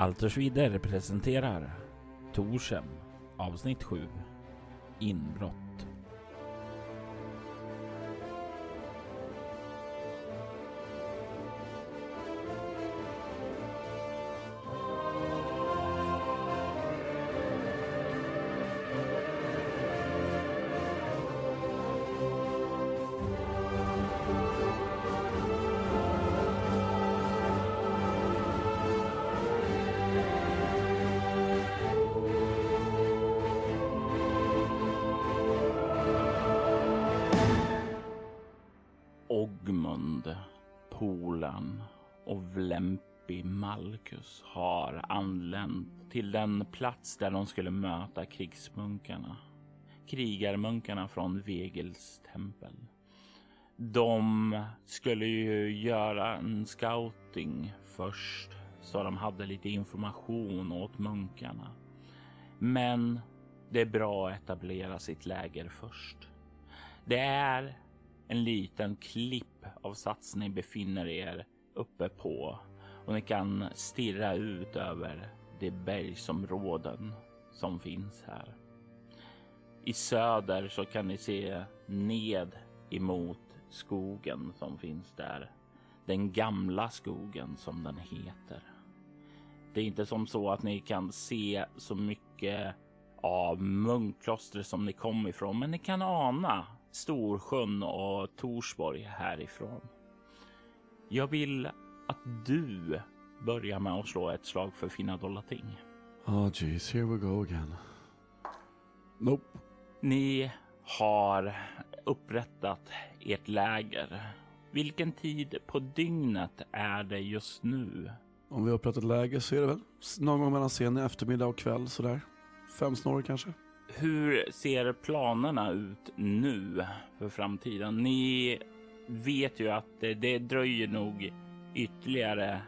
Altersvider presenterar Torsem avsnitt 7 Inbrott. Plats där de skulle möta krigsmunkarna. Krigarmunkarna från Vegels tempel. De skulle ju göra en scouting först så de hade lite information åt munkarna. Men det är bra att etablera sitt läger först. Det är en liten klipp av sats ni befinner er uppe på och ni kan stirra ut över de bergsområden som finns här. I söder så kan ni se ned emot skogen som finns där. Den gamla skogen som den heter. Det är inte som så att ni kan se så mycket av munkklostret som ni kom ifrån, men ni kan ana Storsjön och Torsborg härifrån. Jag vill att du börjar med att slå ett slag för fina dollarting. Oh jeez, here we go again. Nope. Ni har upprättat ert läger. Vilken tid på dygnet är det just nu? Om vi har pratat läge så är det väl någon gång mellan sen eftermiddag och kväll sådär. Fem snår kanske. Hur ser planerna ut nu för framtiden? Ni vet ju att det, det dröjer nog ytterligare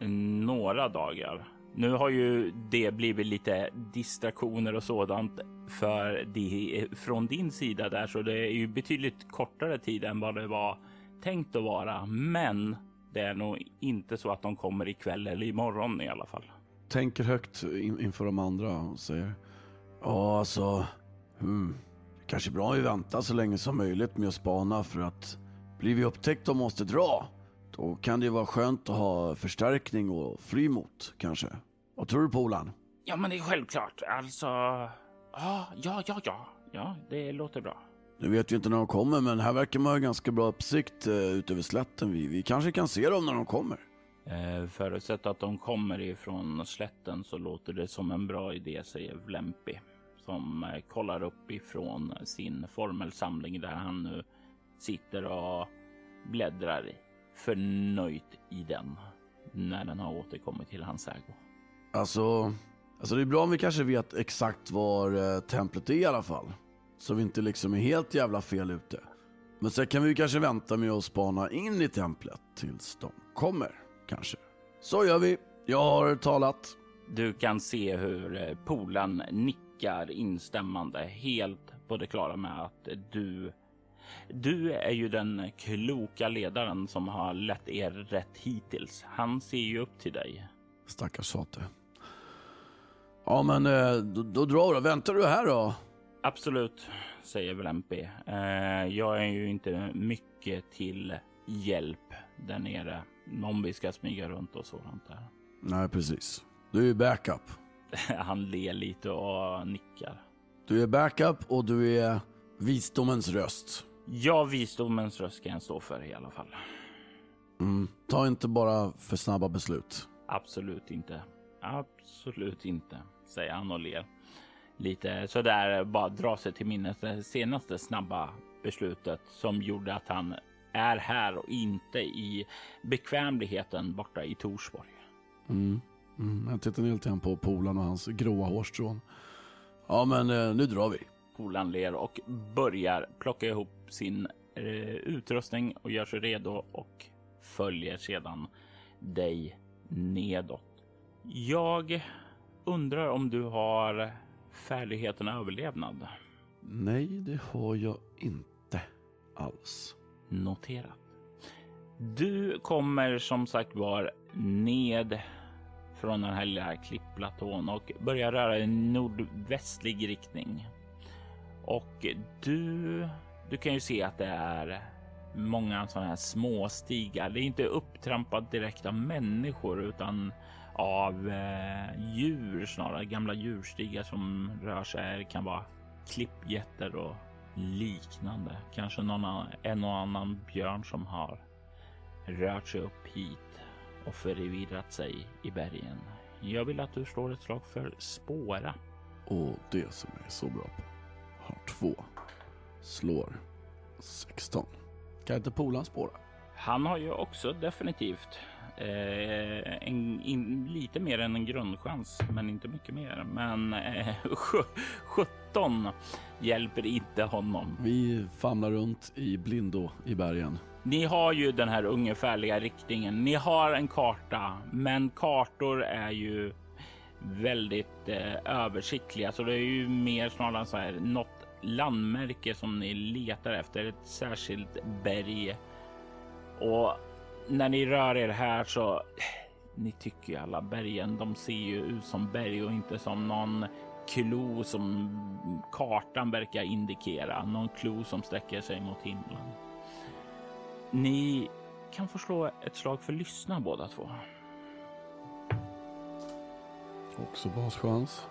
några dagar. Nu har ju det blivit lite distraktioner och sådant för det, från din sida där, så det är ju betydligt kortare tid än vad det var tänkt att vara. Men det är nog inte så att de kommer ikväll eller imorgon i alla fall. Tänker högt in, inför de andra och säger Ja, alltså. Hmm. Kanske bra att vi väntar så länge som möjligt med att spana för att blir vi upptäckta och måste dra, då kan det ju vara skönt att ha förstärkning och fly mot kanske. Vad tror du Polan? Ja, men det är självklart. Alltså, ja, ja, ja, ja, ja, det låter bra. Nu vet vi inte när de kommer, men här verkar man ha ganska bra uppsikt uh, ut över slätten. Vi, vi kanske kan se dem när de kommer. Eh, förutsatt att de kommer ifrån slätten så låter det som en bra idé, säger Vlempi som eh, kollar upp ifrån sin formelsamling där han nu sitter och bläddrar förnöjt i den när den har återkommit till hans ägo. Alltså, alltså det är bra om vi kanske vet exakt var eh, templet är i alla fall. Så vi inte liksom är helt jävla fel ute. Men sen kan vi kanske vänta med att spana in i templet tills de kommer kanske. Så gör vi. Jag har talat. Du kan se hur eh, Polan nickar instämmande, helt på det klara med att du du är ju den kloka ledaren som har lett er rätt hittills. Han ser ju upp till dig. Stackars sate. Ja, men eh, då, då drar du. Väntar du här då? Absolut, säger Vlempi. Eh, jag är ju inte mycket till hjälp där nere. Någon vi ska smyga runt och sådant där. Nej, precis. Du är backup. Han ler lite och nickar. Du är backup och du är visdomens röst. Ja, visdomens röst kan jag stå för i alla fall. Mm. Ta inte bara för snabba beslut. Absolut inte. Absolut inte, säger han och ler. Lite sådär, bara dra sig till minnes det senaste snabba beslutet som gjorde att han är här och inte i bekvämligheten borta i Torsborg. Mm. Mm. Jag tittar ner lite på polan och hans gråa hårstrån. Ja, men eh, nu drar vi. Polan ler och börjar plocka ihop sin eh, utrustning och gör sig redo och följer sedan dig nedåt. Jag undrar om du har färdigheten överlevnad? Nej, det har jag inte alls. Noterat. Du kommer som sagt var ned från den här lilla klippplatån och börjar röra i nordvästlig riktning. Och du, du kan ju se att det är många sådana här småstigar. Det är inte upptrampat direkt av människor utan av eh, djur snarare. Gamla djurstigar som rör sig. Det kan vara klippjätter och liknande. Kanske någon annan, en och annan björn som har rört sig upp hit och förvirrat sig i bergen. Jag vill att du slår ett slag för spåra. Och det som jag är så bra på. Har två. Slår 16. Kan inte polaren spåra? Han har ju också definitivt eh, en, in, lite mer än en grundchans, men inte mycket mer. Men eh, 17 hjälper inte honom. Vi famlar runt i blindo i bergen. Ni har ju den här ungefärliga riktningen. Ni har en karta, men kartor är ju väldigt eh, översiktliga, så det är ju mer snarare så här något landmärke som ni letar efter, ett särskilt berg. Och när ni rör er här så ni tycker ju alla bergen, de ser ju ut som berg och inte som någon klo som kartan verkar indikera. Någon klo som sträcker sig mot himlen. Ni kan få slå ett slag för lyssna båda två. Också baschans.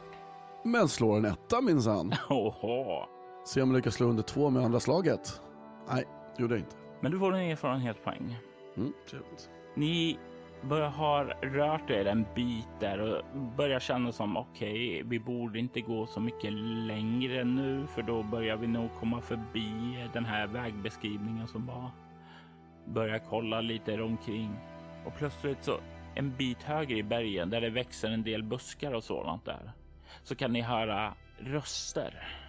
Men slår en etta minsann. Oho. Se om jag lyckas slå under två med andra slaget. Nej, gjorde jag inte. Men du får en erfarenhetspoäng. Mm, trevligt. Ni börjar ha rört er en bit där och börjar känna som okej, okay, vi borde inte gå så mycket längre nu för då börjar vi nog komma förbi den här vägbeskrivningen som var. Börjar kolla lite omkring och plötsligt så en bit högre i bergen där det växer en del buskar och sådant där så kan ni höra röster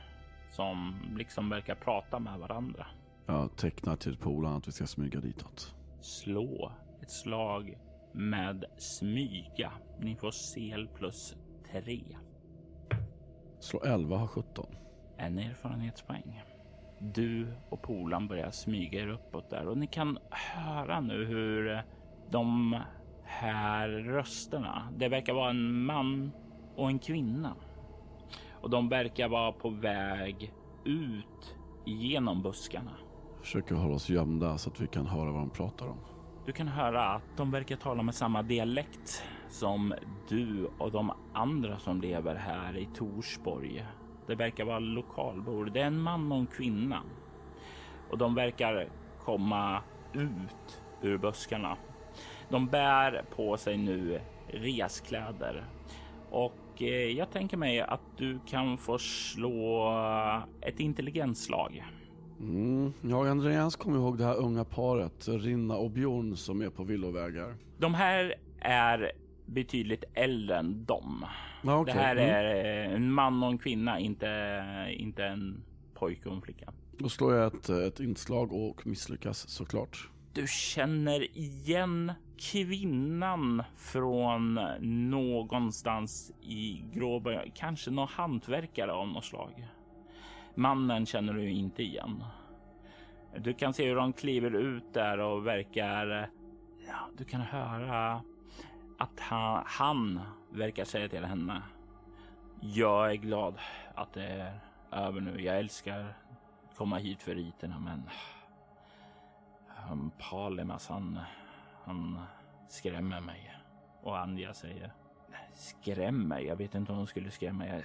som liksom verkar prata med varandra. Jag tecknar till polaren att vi ska smyga ditåt. Slå ett slag med smyga. Ni får sel plus tre. Slå 11 har 17. En erfarenhetspoäng. Du och polan börjar smyga er uppåt där och ni kan höra nu hur de här rösterna, det verkar vara en man och en kvinna. Och de verkar vara på väg ut genom buskarna. Försöker hålla oss gömda så att vi kan höra vad de pratar om. Du kan höra att de verkar tala med samma dialekt som du och de andra som lever här i Torsborg. Det verkar vara lokalbor. Det är en man och en kvinna och de verkar komma ut ur buskarna. De bär på sig nu reskläder och eh, jag tänker mig att du kan få slå ett intelligensslag. Mm. Ja, Andreas kommer ihåg det här unga paret, Rinna och Björn, som är på villovägar. De här är betydligt äldre än dem. Ja, okay. Det här mm. är en man och en kvinna, inte, inte en pojke och en flicka. Då slår jag ett, ett inslag och misslyckas såklart. Du känner igen kvinnan från någonstans i Gråberg, kanske någon hantverkare av något slag. Mannen känner du inte igen. Du kan se hur de kliver ut där och verkar. Ja, du kan höra att han, han verkar säga till henne. Jag är glad att det är över nu. Jag älskar att komma hit för riterna, men han Palimas, han, han skrämmer mig. Och Anja säger skrämmer? Jag vet inte om hon skulle skrämma Jag,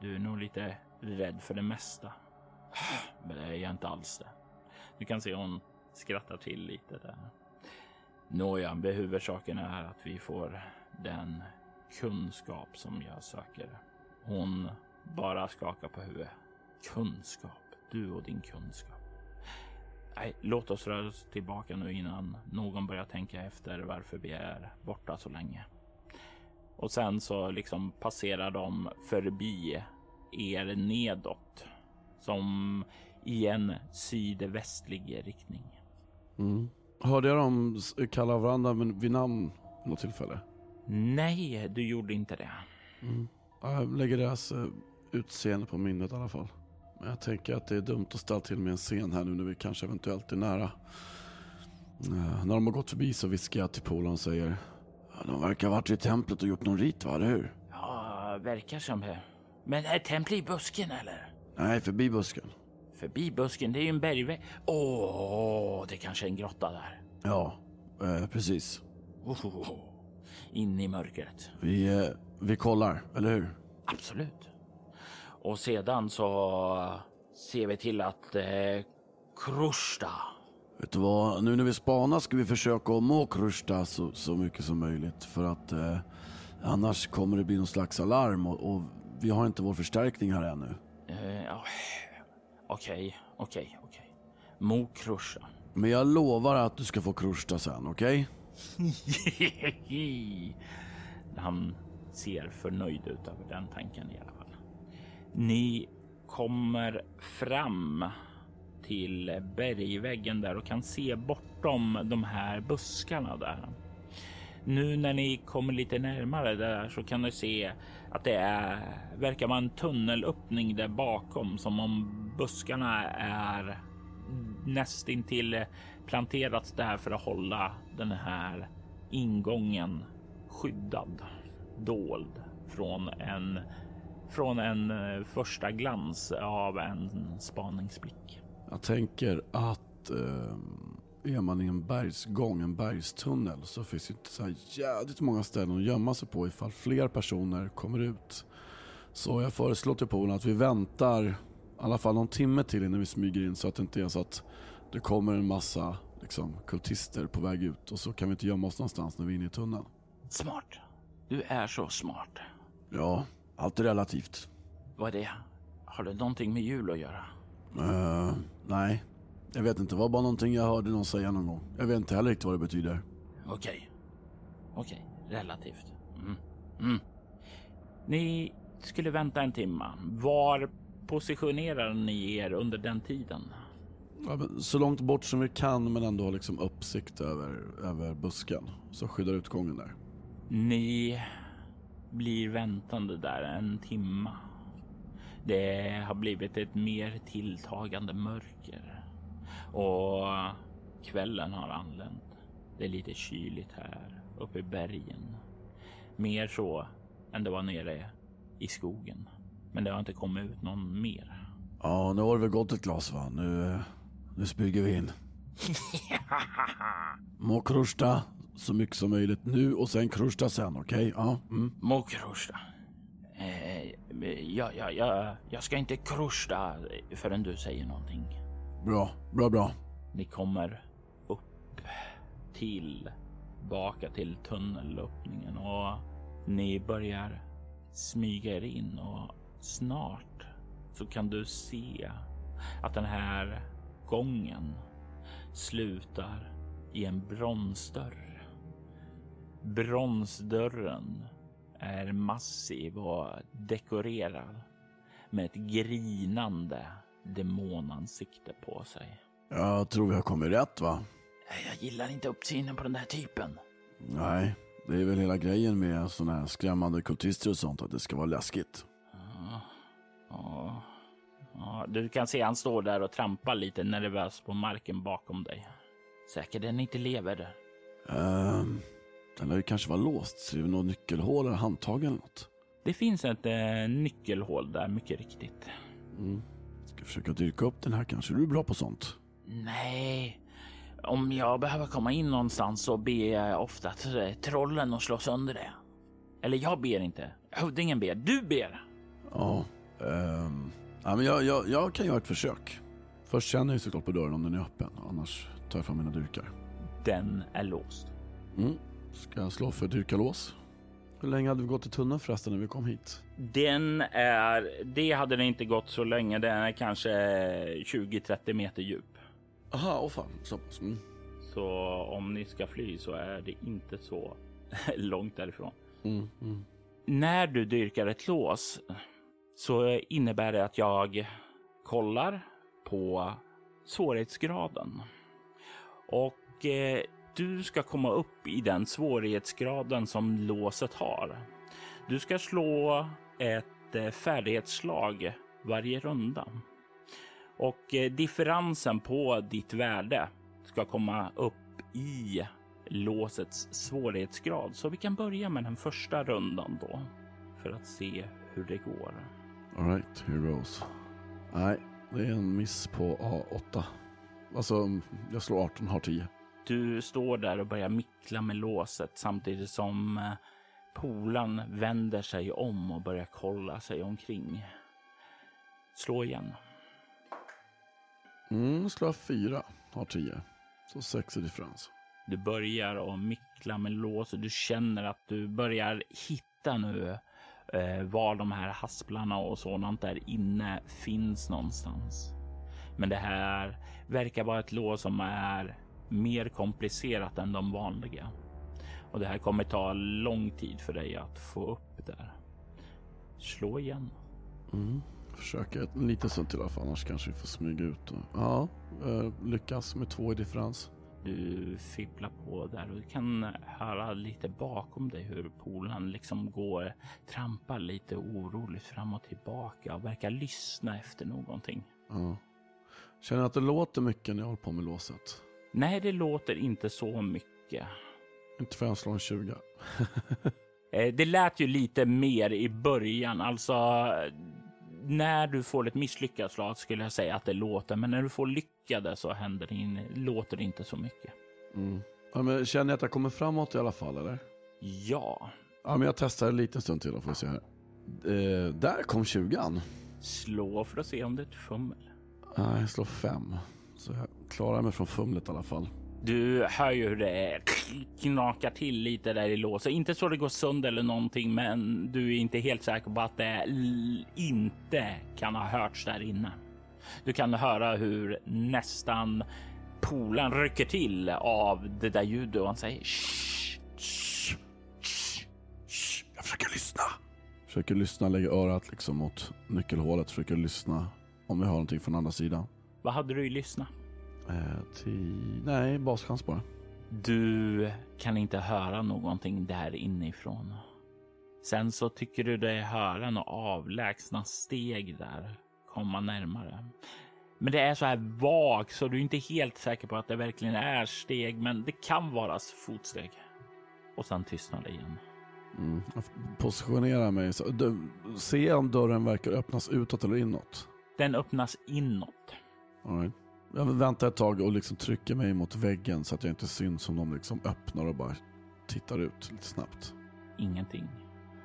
Du är nog lite rädd för det mesta. Men det är jag inte alls det. Du kan se hon skrattar till lite där. Nåja, huvudsaken är att vi får den kunskap som jag söker. Hon bara skakar på huvudet. Kunskap, du och din kunskap. Nej, låt oss röra oss tillbaka nu innan någon börjar tänka efter varför vi är borta så länge. Och sen så liksom passerar de förbi er nedåt som i en sydvästlig riktning. Mm. Hörde jag dem kalla varandra vid namn något tillfälle? Nej, du gjorde inte det. Mm. Jag lägger deras eh, utseende på minnet i alla fall. Jag tänker att det är dumt att ställa till med en scen här nu när vi kanske eventuellt är nära. Uh, när de har gått förbi så viskar jag till polaren och säger de verkar ha varit i templet och gjort någon rit, va? Eller hur? Ja, verkar som det. Men är templet i busken eller? Nej, förbi busken. Förbi busken, det är ju en bergvägg. Åh, det kanske är en grotta där. Ja, eh, precis. Oh, in i mörkret. Vi, eh, vi kollar, eller hur? Absolut. Och sedan så ser vi till att eh, Krusta. Vet du vad, nu när vi spanar ska vi försöka att må Krusta så, så mycket som möjligt. För att eh, annars kommer det bli någon slags alarm och, och vi har inte vår förstärkning här ännu. Eh, ja, Okej, okej, okej. Mo Krusta. Men jag lovar att du ska få Krusta sen, okej? Han ser förnöjd ut över den tanken i alla fall. Ni kommer fram till bergväggen där och kan se bortom de här buskarna där. Nu när ni kommer lite närmare där så kan ni se att det är, verkar vara en tunnelöppning där bakom som om buskarna är nästintill planterats där för att hålla den här ingången skyddad, dold från en från en eh, första glans av en spaningsblick. Jag tänker att eh, är man i en bergsgång, en bergstunnel, så finns det inte så här jävligt många ställen att gömma sig på ifall fler personer kommer ut. Så jag föreslår till Polen att vi väntar i alla fall någon timme till innan vi smyger in så att det inte är så att det kommer en massa liksom, kultister på väg ut och så kan vi inte gömma oss någonstans när vi är inne i tunneln. Smart. Du är så smart. Ja, allt är relativt. Vad är det? Har det någonting med jul att göra? Uh, nej, jag vet inte. Det var bara någonting jag hörde någon säga någon gång. Jag vet inte heller riktigt vad det betyder. Okej. Okej, relativt. Mm. Mm. Ni skulle vänta en timme. Var positionerar ni er under den tiden? Ja, så långt bort som vi kan men ändå ha liksom uppsikt över, över busken. Så skyddar utgången där. Ni blir väntande där en timma. Det har blivit ett mer tilltagande mörker och kvällen har anlänt. Det är lite kyligt här uppe i bergen. Mer så än det var nere i skogen. Men det har inte kommit ut någon mer. Ja, nu har det väl gått ett glas va? Nu, eh, nu smyger vi in. Må krusta så mycket som möjligt nu och sen krusta sen, okej? Okay? Ja. Mm. Må krusta. Eh, ja, ja, ja, jag ska inte krusta förrän du säger någonting. Bra, bra, bra. Ni kommer upp till baka till tunnelöppningen och ni börjar smyga er in och snart så kan du se att den här gången slutar i en bronsdörr. Bronsdörren är massiv och dekorerad med ett grinande demonansikte på sig. Jag tror vi har kommit rätt va? Jag gillar inte uppsynen på den här typen. Nej, det är väl hela grejen med sådana här skrämmande kultister och sånt, att det ska vara läskigt. Ja, ja, ja, du kan se han står där och trampar lite nervöst på marken bakom dig. Säkert den inte lever. Um, den lär ju kanske vara låst. Ser du något nyckelhål eller handtag eller något? Det finns ett eh, nyckelhål där, mycket riktigt. Mm. Ska försöka dyrka upp den här kanske. Du är bra på sånt. Nej, om jag behöver komma in någonstans så ber jag ofta trollen att slå sönder det. Eller jag ber inte. Hövdingen ber. Du ber. Ja, um, ja men jag, jag, jag kan göra ett försök. Först känner jag såklart på dörren om den är öppen. Annars tar jag fram mina dyrkar. Den är låst. Mm. Ska jag slå för dyrkalås? Hur länge hade vi gått i tunneln förresten när vi kom hit? Den är, det hade det inte gått så länge. Den är kanske 20-30 meter djup. Aha, åh fan, så pass. Mm. Så om ni ska fly så är det inte så långt därifrån. Mm, mm. När du dyrkar ett lås så innebär det att jag kollar på svårighetsgraden. Och eh, du ska komma upp i den svårighetsgraden som låset har. Du ska slå ett eh, färdighetsslag varje runda och eh, differensen på ditt värde ska komma upp i låsets svårighetsgrad. Så vi kan börja med den första rundan då för att se hur det går. Alright, here goes. Nej, det är en miss på A8. Alltså, jag slår 18, har 10. Du står där och börjar mickla med låset samtidigt som eh, polan vänder sig om och börjar kolla sig omkring. Slå igen. Mm, jag 4, har 10. Så 6 i differens. Du börjar att mickla med låset. Du känner att du börjar hitta nu eh, var de här hasplarna och sådant där inne finns någonstans. Men det här verkar vara ett lås som är mer komplicerat än de vanliga. Och det här kommer ta lång tid för dig att få upp där. Slå igen. Mm. Försöker en liten stund till fall, annars kanske vi får smyga ut. Ja, eh, lyckas med två i differens. Du fipplar på där och du kan höra lite bakom dig hur polen liksom går, trampar lite oroligt fram och tillbaka och verkar lyssna efter någonting. Ja. Känner att det låter mycket när jag håller på med låset. Nej, det låter inte så mycket. Inte för jag slår en 20. Eh, det lät ju lite mer i början, alltså när du får ett misslyckat slag skulle jag säga att det låter, men när du får lyckade så händer det in, låter det inte så mycket. Mm. Ja, men känner jag att jag kommer framåt i alla fall eller? Ja. Ja, men jag testar en liten stund till och får se här. Eh, där kom 20 Slå för att se om det är ett fummel. Nej, jag slår 5. Så jag klarar mig från fumlet i alla fall. Du hör ju hur det knakar till lite där i låset. Inte så det går sönder eller någonting, men du är inte helt säker på att det inte kan ha hörts där inne. Du kan höra hur nästan polen rycker till av det där ljudet och han säger shh, shh, shh, shh. Jag försöker lyssna. Försöker lyssna, lägger örat liksom mot nyckelhålet, försöker lyssna om vi har någonting från andra sidan. Vad hade du i lyssna? Eh, till... Nej, baschans bara. Du kan inte höra någonting där inifrån. Sen så tycker du dig höra några avlägsna steg där komma närmare. Men det är så här vagt så du är inte helt säker på att det verkligen är steg, men det kan vara fotsteg. Och sen tystnar det igen. Mm. Jag positionerar mig. Så, se om dörren verkar öppnas utåt eller inåt. Den öppnas inåt. All right. Jag väntar ett tag och liksom trycker mig mot väggen så att jag inte syns om de liksom öppnar och bara tittar ut lite snabbt. Ingenting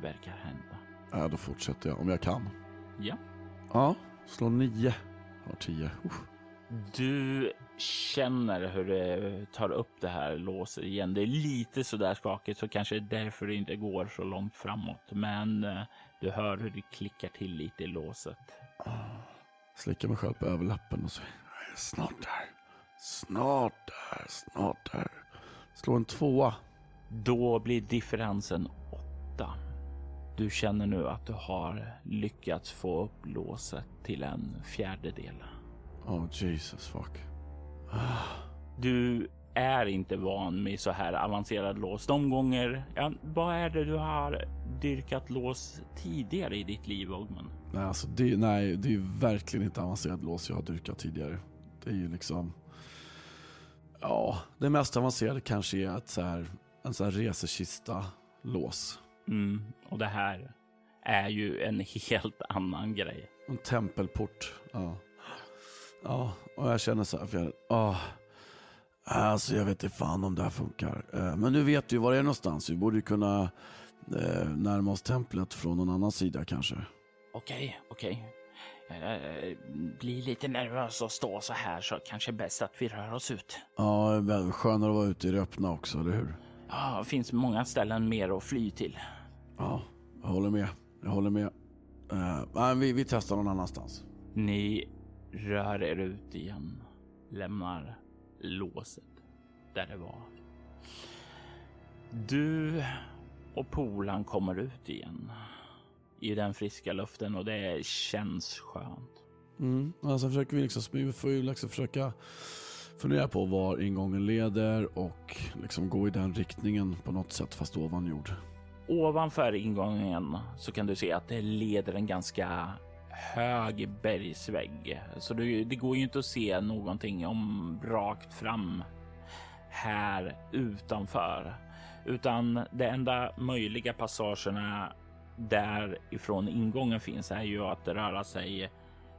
verkar hända. Ja, då fortsätter jag om jag kan. Ja. Ja, slå nio. Har tio. Uh. Du känner hur det tar upp det här låset igen. Det är lite sådär skakigt så kanske det är därför det inte går så långt framåt. Men eh, du hör hur det klickar till lite i låset. Slickar mig själv på överläppen och säger Snart där. Snart där. Snart där. Slå en tvåa. Då blir differensen åtta. Du känner nu att du har lyckats få upp låset till en fjärdedel. Oh Jesus fuck. Du är inte van med så här avancerad lås. De gånger, ja, vad är det du har dyrkat lås tidigare i ditt liv, Ogman? Nej, alltså det, nej, det är verkligen inte avancerad lås jag har dyrkat tidigare. Det är ju liksom... Ja, det mest avancerade kanske är ett så här, en sån här resekista-lås. Mm, och det här är ju en helt annan grej. En tempelport. Ja. Ja, och jag känner så här, för jag, oh, alltså jag vet inte fan om det här funkar. Eh, men nu vet du var det är någonstans. Vi borde kunna eh, närma oss templet från någon annan sida kanske. Okej, okej. Eh, blir lite nervös och stå så här så kanske bäst att vi rör oss ut. Ja, skönare att vara ute i det öppna också, eller hur? Ja, det finns många ställen mer att fly till. Ja, jag håller med. Jag håller med. Uh, vi, vi testar någon annanstans. Ni rör er ut igen. Lämnar låset där det var. Du och polan kommer ut igen i den friska luften och det känns skönt. Mm. Alltså försöker vi liksom, vi får ju liksom försöka fundera på var ingången leder och liksom gå i den riktningen på något sätt fast ovan jord. Ovanför ingången så kan du se att det leder en ganska hög bergsvägg, så det, det går ju inte att se någonting om rakt fram här utanför, utan det enda möjliga passagerna därifrån ingången finns är ju att röra sig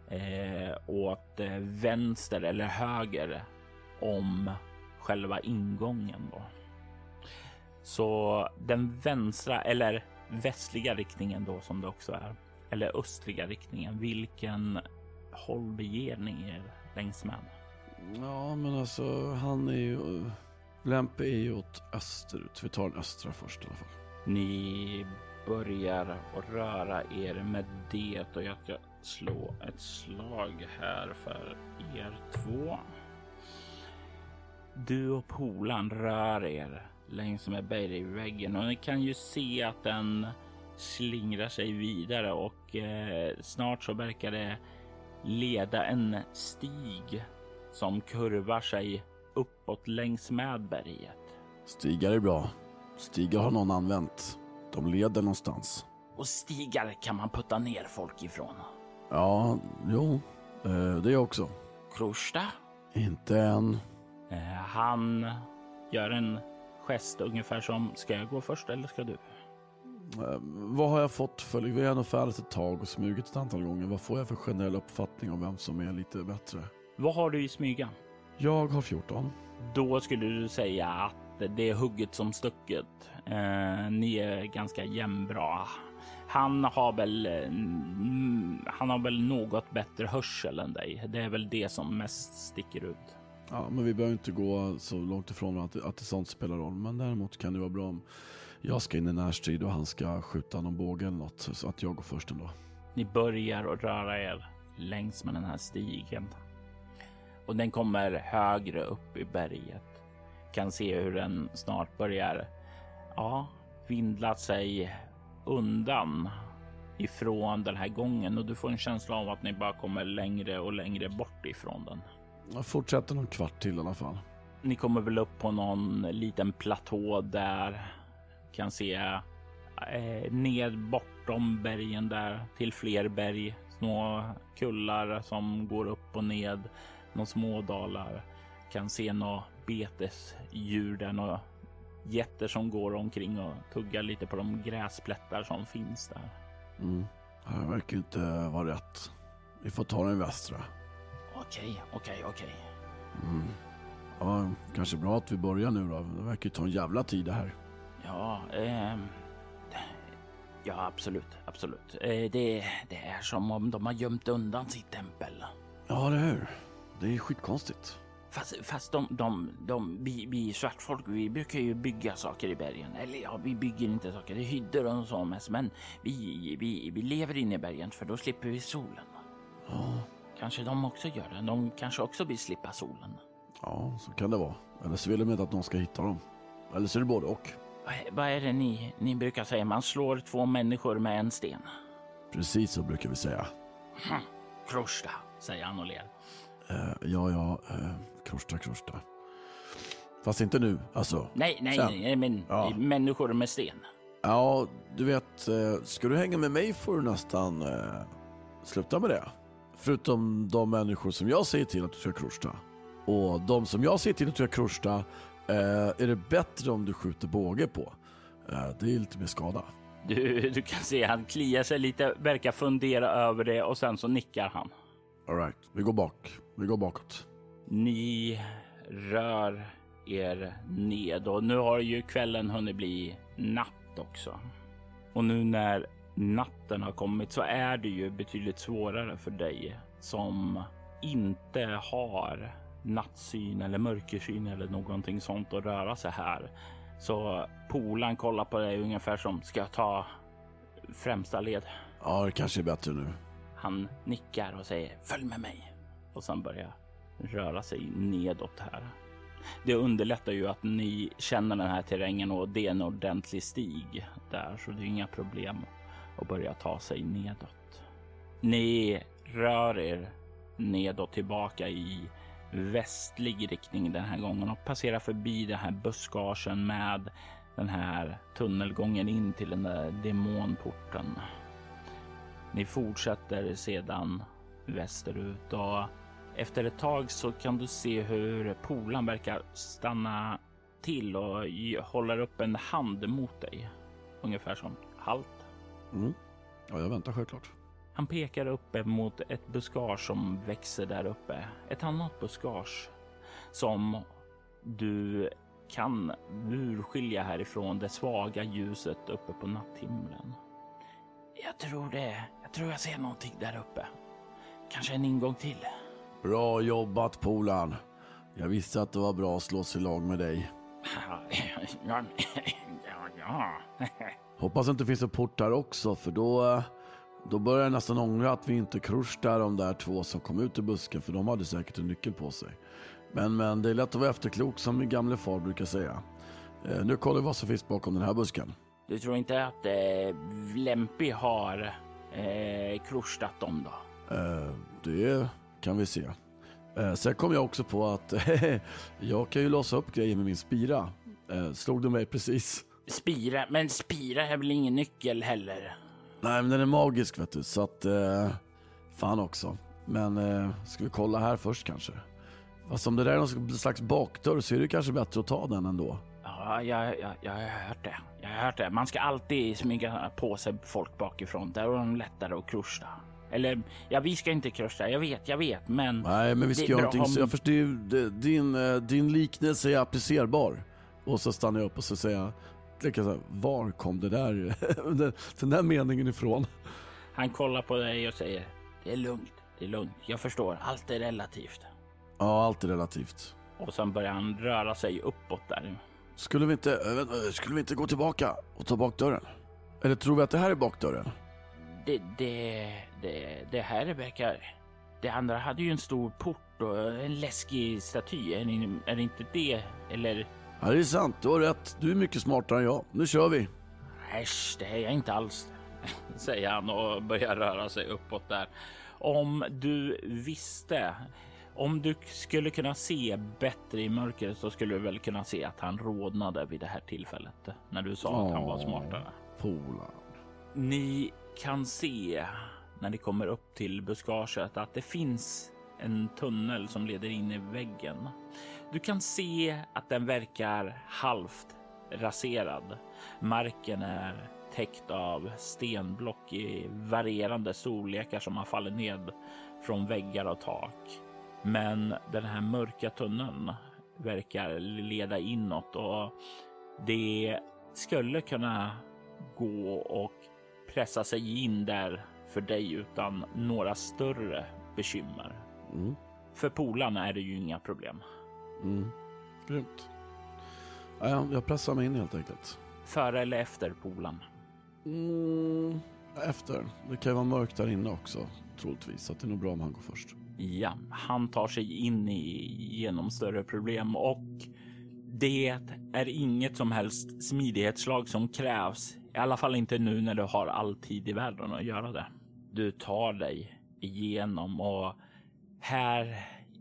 eh, åt eh, vänster eller höger om själva ingången. Då. Så den vänstra eller västliga riktningen då som det också är, eller östliga riktningen, vilken håll beger ni er längs med? Ja, men alltså han är ju... Lämpe är ju åt österut. Vi tar den östra först i alla fall. Ni börjar röra er med det och jag ska slå ett slag här för er två. Du och polan rör er längs med bergväggen och ni kan ju se att den slingrar sig vidare och eh, snart så verkar det leda en stig som kurvar sig uppåt längs med berget. Stigar är bra. Stigar har någon använt. De leder någonstans. Och stigar kan man putta ner folk ifrån. Ja, jo, eh, det är också. Krusta? Inte än. Eh, han gör en gest ungefär som ska jag gå först eller ska du? Eh, vad har jag fått för... Vi har ändå färdigt ett tag och smugit ett antal gånger. Vad får jag för generell uppfattning om vem som är lite bättre? Vad har du i smyga? Jag har 14. Då skulle du säga att det är hugget som stucket. Eh, ni är ganska jämnbra. Han har väl. Mm, han har väl något bättre hörsel än dig. Det är väl det som mest sticker ut. Ja, men vi behöver inte gå så långt ifrån att, att det sånt spelar roll. Men däremot kan det vara bra om jag ska in i närstrid och han ska skjuta någon båge eller något. Så att jag går först ändå. Ni börjar att röra er längs med den här stigen. Och den kommer högre upp i berget. Kan se hur den snart börjar, ja, vindla sig undan ifrån den här gången och du får en känsla av att ni bara kommer längre och längre bort ifrån den. Jag fortsätter någon kvart till i alla fall. Ni kommer väl upp på någon liten platå där kan se eh, ned bortom bergen där till fler berg, små kullar som går upp och ned, några små dalar. Kan se några betesdjur där, några getter som går omkring och tuggar lite på de gräsplättar som finns där. Mm. Det verkar inte vara rätt. Vi får ta den västra. Okej, okej, okej. Mm. Ja, kanske bra att vi börjar nu då. Det verkar ju ta en jävla tid det här. Ja, ehm, ja absolut, absolut. Eh, det, det är som om de har gömt undan sitt tempel. Ja, det hur? Det är skitkonstigt. Fast, fast de, de, de, vi, vi svartfolk, vi brukar ju bygga saker i bergen. Eller ja, vi bygger inte saker, det är hyddor och så mest. Men vi, vi, vi lever inne i bergen för då slipper vi solen. Ja, Kanske de också gör det. De kanske också vill slippa solen. ja, så kan det vara. Eller så vill de inte att någon ska hitta dem. Eller så är det både och. Vad, är det ni, ni brukar säga? Man slår två människor med en sten. Precis så brukar vi säga. Hm. Krosta, säger han och ler. Eh, ja, ja, uh, krosta, krosta. Fast inte nu, alltså. Nej, nej, Sen. nej, men Ja. människor med sten. Ja, du vet, eh, ska du hänga med mig får du nästan eh, sluta med det. Förutom de människor som jag säger till att du ska krosta. Och de som jag säger till att du ska krosta är det bättre om du skjuter båge på. Eh, det är lite mer skada. Du, du kan se han kliar sig lite, verkar fundera över det och sen så nickar han. All right, vi går bak. Vi går bakåt. Ni rör er ned och nu har ju kvällen hunnit bli natt också. Och nu när natten har kommit så är det ju betydligt svårare för dig som inte har nattsyn eller mörkersyn eller någonting sånt att röra sig här. Så polan kollar på dig ungefär som ska jag ta främsta led. Ja, det kanske är bättre nu. Han nickar och säger följ med mig och sen börjar röra sig nedåt här. Det underlättar ju att ni känner den här terrängen och det är en ordentlig stig där så det är inga problem att börja ta sig nedåt. Ni rör er nedåt tillbaka i västlig riktning den här gången och passerar förbi den här buskagen med den här tunnelgången in till den där demonporten. Ni fortsätter sedan västerut och efter ett tag så kan du se hur polan verkar stanna till och håller upp en hand mot dig. Ungefär som halt. Mm. Ja, jag väntar självklart. Han pekar uppe mot ett buskage som växer där uppe. Ett annat buskage som du kan urskilja härifrån det svaga ljuset uppe på natthimlen. Jag tror det. Jag tror jag ser någonting där uppe. Kanske en ingång till. Bra jobbat polaren. Jag visste att det var bra att slå sig i lag med dig. Ja, ja, ja. Hoppas att det finns en port där också för då, eh, då börjar jag nästan ångra att vi inte kruschtade de där två som kom ut ur busken för de hade säkert en nyckel på sig. Men, men det är lätt att vara efterklok som min gamle far brukar säga. Eh, nu kollar vi vad som finns bakom den här busken. Du tror inte att eh, Lempi har eh, krustat dem då? Eh, det kan vi se. Eh, sen kom jag också på att jag kan ju låsa upp grejer med min spira. Eh, slog du mig precis? Spira? Men spira är väl ingen nyckel heller? Nej, men den är magisk vet du, så att... Eh, fan också. Men eh, ska vi kolla här först kanske? Fast om det där är någon slags bakdörr så är det kanske bättre att ta den ändå. Ja, jag, jag, jag har hört det. Jag har hört det. Man ska alltid smyga på sig folk bakifrån. Där är de lättare att kruscha. Eller, ja, vi ska inte kruscha. Jag vet, jag vet, men... Nej, men vi ska göra någonting. om- Så jag förstår, din, eh, din liknelse är applicerbar. Och så stannar jag upp och så säger jag, tänker så här, var kom det där, den, där meningen ifrån? Han kollar på dig och säger, det är lugnt, det är lugnt. Jag förstår, allt är relativt. Ja, allt är relativt. Och sen börjar han röra sig uppåt där. Skulle vi inte, vänta, skulle vi inte gå tillbaka och ta bakdörren? Eller tror vi att det här är bakdörren? Det, det, det, det här verkar... Det andra hade ju en stor port och en läskig staty. Är, ni, är det inte det? Eller? Ja, det är sant. Du har rätt. Du är mycket smartare än jag. Nu kör vi. Äsch, det är jag inte alls. Säger han och börjar röra sig uppåt där. Om du visste, om du skulle kunna se bättre i mörkret så skulle du väl kunna se att han rodnade vid det här tillfället. När du sa att han var smartare. Polan. Ni kan se när ni kommer upp till buskaget att det finns en tunnel som leder in i väggen. Du kan se att den verkar halvt raserad. Marken är täckt av stenblock i varierande storlekar som har fallit ned från väggar och tak. Men den här mörka tunneln verkar leda inåt och det skulle kunna gå och pressa sig in där för dig utan några större bekymmer. Mm. För polarna är det ju inga problem. Mm. Grymt. Ja, ja, jag pressar mig in helt enkelt. Före eller efter polan. Mm. Efter. Det kan ju vara mörkt där inne också, troligtvis. Så det är nog bra om han går först. Ja, han tar sig in i genom större problem och det är inget som helst smidighetslag som krävs. I alla fall inte nu när du har all tid i världen att göra det. Du tar dig igenom och här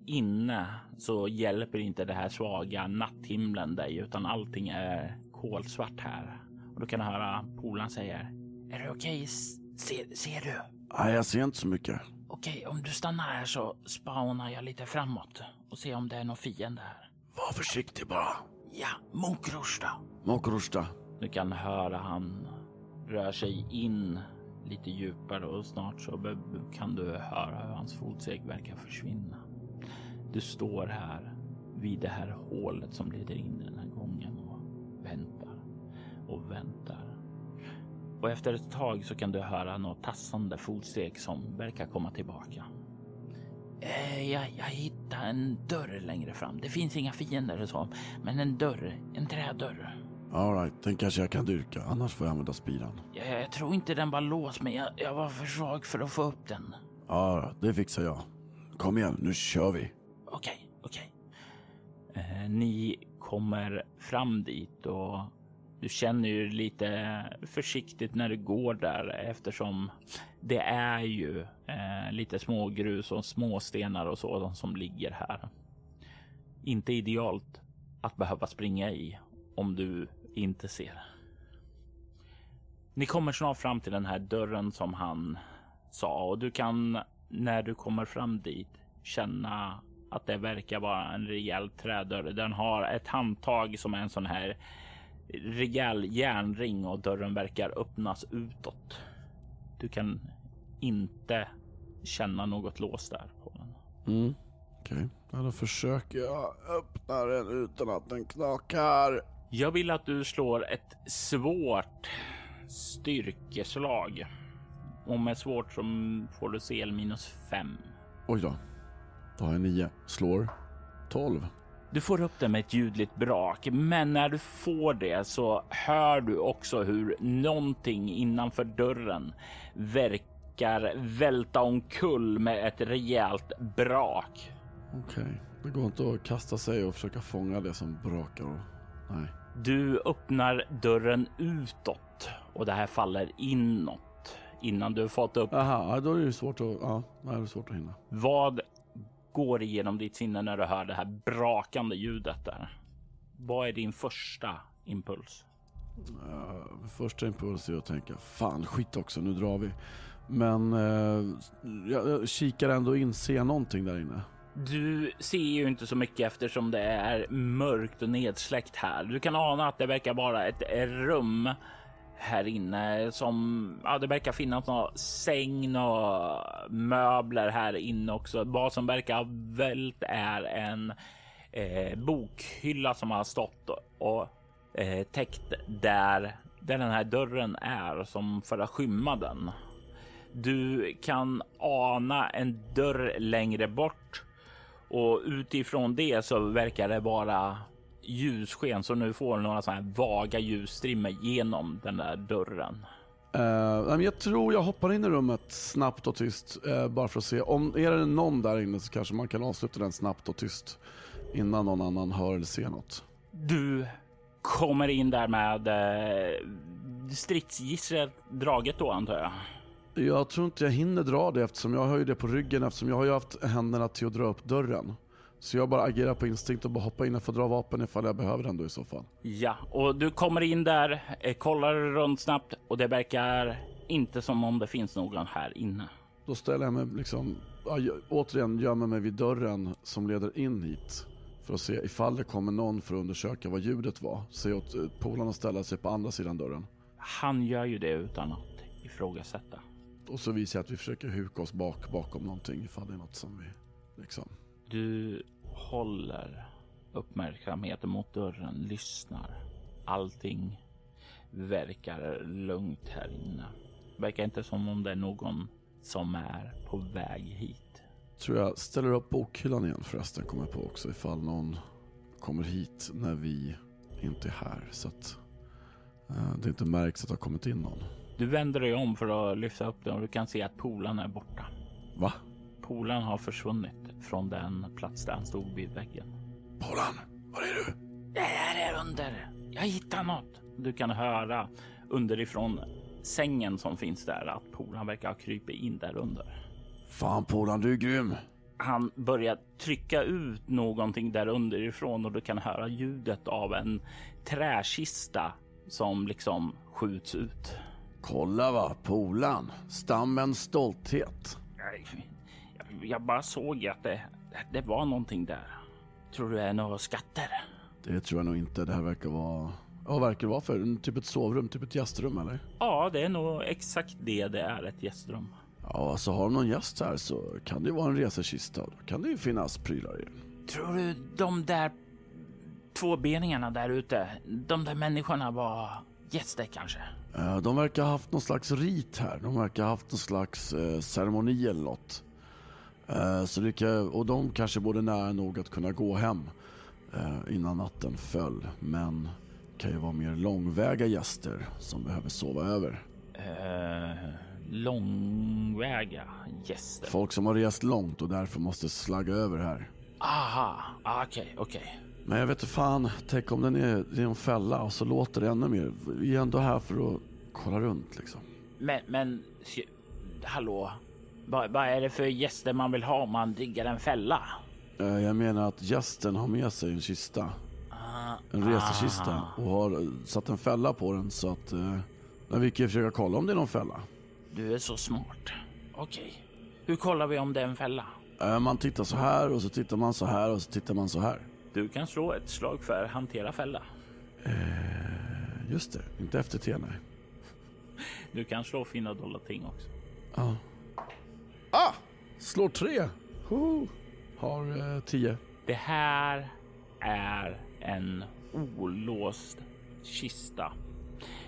inne så hjälper inte det här svaga natthimlen dig utan allting är kolsvart här. Och då kan du höra polaren säga Är det okej? Ser, ser du? Nej, jag ser inte så mycket. Okej, om du stannar här så spawnar jag lite framåt och ser om det är någon fiende här. Var försiktig bara. Ja, Mokrusta. Mokrusta. Du kan höra han rör sig in lite djupare och snart så kan du höra hur hans fotsteg verkar försvinna. Du står här vid det här hålet som leder in i den här gången och väntar och väntar. Och efter ett tag så kan du höra något tassande fotsteg som verkar komma tillbaka. Eh, jag, jag hittar en dörr längre fram. Det finns inga fiender och så, men en dörr, en trädörr. Alright, den kanske jag kan dyrka. Annars får jag använda spiran. Jag, jag tror inte den var låst, men jag, jag var för svag för att få upp den. Ja, det fixar jag. Kom igen, nu kör vi. Okej, okej. Eh, ni kommer fram dit och du känner ju lite försiktigt när du går där eftersom det är ju eh, lite smågrus och småstenar och sådant som ligger här. Inte idealt att behöva springa i om du inte ser. Ni kommer snart fram till den här dörren som han sa och du kan när du kommer fram dit känna att det verkar vara en rejäl trädörr. Den har ett handtag som är en sån här rejäl järnring och dörren verkar öppnas utåt. Du kan inte känna något lås där på den. Mm. Okej, okay. ja, då försöker jag öppna den utan att den knakar. Jag vill att du slår ett svårt styrkeslag. Och med svårt så får du CL minus 5. Oj då. Då har jag 9. Slår 12. Du får upp det med ett ljudligt brak, men när du får det så hör du också hur någonting innanför dörren verkar välta omkull med ett rejält brak. Okej, okay. det går inte att kasta sig och försöka fånga det som brakar. Nej. Du öppnar dörren utåt och det här faller inåt innan du fått upp. Aha, då är det svårt att, ja, det är svårt att hinna. Vad går igenom ditt sinne när du hör det här brakande ljudet där? Vad är din första impuls? Uh, första impuls är att tänka fan skit också, nu drar vi. Men uh, jag kikar ändå in, ser någonting där inne? Du ser ju inte så mycket eftersom det är mörkt och nedsläckt här. Du kan ana att det verkar vara ett rum här inne som ja, det verkar finnas några säng och möbler här inne också. Vad som verkar ha vält är en eh, bokhylla som har stått och eh, täckt där, där den här dörren är som för att skymma den. Du kan ana en dörr längre bort och utifrån det så verkar det vara ljussken så nu får några sådana här vaga ljusstrimmer genom den där dörren. Uh, jag tror jag hoppar in i rummet snabbt och tyst uh, bara för att se. Om är det någon där inne så kanske man kan avsluta den snabbt och tyst innan någon annan hör eller ser något. Du kommer in där med uh, stridsgisslet draget då antar jag? Jag tror inte jag hinner dra det eftersom jag har ju det på ryggen eftersom jag har ju haft händerna till att dra upp dörren. Så jag bara agerar på instinkt och bara hoppar in och får dra vapen ifall jag behöver den då i så fall. Ja, och du kommer in där, eh, kollar runt snabbt och det verkar inte som om det finns någon här inne. Då ställer jag mig liksom, återigen gömmer mig vid dörren som leder in hit. För att se ifall det kommer någon för att undersöka vad ljudet var. Se åt eh, polarna ställa sig på andra sidan dörren. Han gör ju det utan att ifrågasätta. Och så visar jag att vi försöker huka oss bak bakom någonting ifall det är något som vi liksom. Du håller uppmärksamheten mot dörren, lyssnar. Allting verkar lugnt här inne. Verkar inte som om det är någon som är på väg hit. Tror jag ställer upp bokhyllan igen förresten, kommer jag på också ifall någon kommer hit när vi inte är här. Så att uh, det inte märks att det har kommit in någon. Du vänder dig om för att lyfta upp den och du kan se att polan är borta. Va? Polan har försvunnit från den plats där han stod vid väggen. Polan, var är du? Jag är här under. Jag hittar något. Du kan höra underifrån sängen som finns där att Polan verkar ha krypit in där under. Fan Polan, du är grym. Han börjar trycka ut någonting där underifrån och du kan höra ljudet av en träkista som liksom skjuts ut. Kolla va, Polan. Stammens stolthet. Jag bara såg att det, det var någonting där. Tror du det är några skatter? Det tror jag nog inte. Det här verkar vara... Vad verkar det vara för? Typ ett sovrum, typ ett gästrum eller? Ja, det är nog exakt det det är, ett gästrum. Ja, alltså har någon gäst här så kan det ju vara en resekista. Då kan det ju finnas prylar i Tror du de där tvåbeningarna där ute, de där människorna var gäster kanske? De verkar ha haft någon slags rit här. De verkar ha haft någon slags eh, ceremoni eller något. Eh, så det kan, och de kanske både nära nog att kunna gå hem eh, innan natten föll. Men kan ju vara mer långväga gäster som behöver sova över. Uh, långväga gäster? Folk som har rest långt och därför måste slagga över här. Aha, ah, okej, okay, okej. Okay. Men jag vet inte fan, tänk om den är, det är en fälla och så låter det ännu mer. Vi är ändå här för att kolla runt liksom. Men, men, hallå? Vad, vad är det för gäster man vill ha om man diggar en fälla? Eh, jag menar att gästen har med sig en kista. Ah, en resekista ah. och har satt en fälla på den så att eh, vi kan försöka kolla om det är någon fälla. Du är så smart. Okej, hur kollar vi om det är en fälla? Eh, Man tittar så här och så tittar man så här och så tittar man så här. Du kan slå ett slag för hantera fälla. Eh, Just det, inte efter T nej. Du kan slå finna dolda ting också. Ja. Slår tre. Ho! Har eh, tio. Det här är en olåst kista.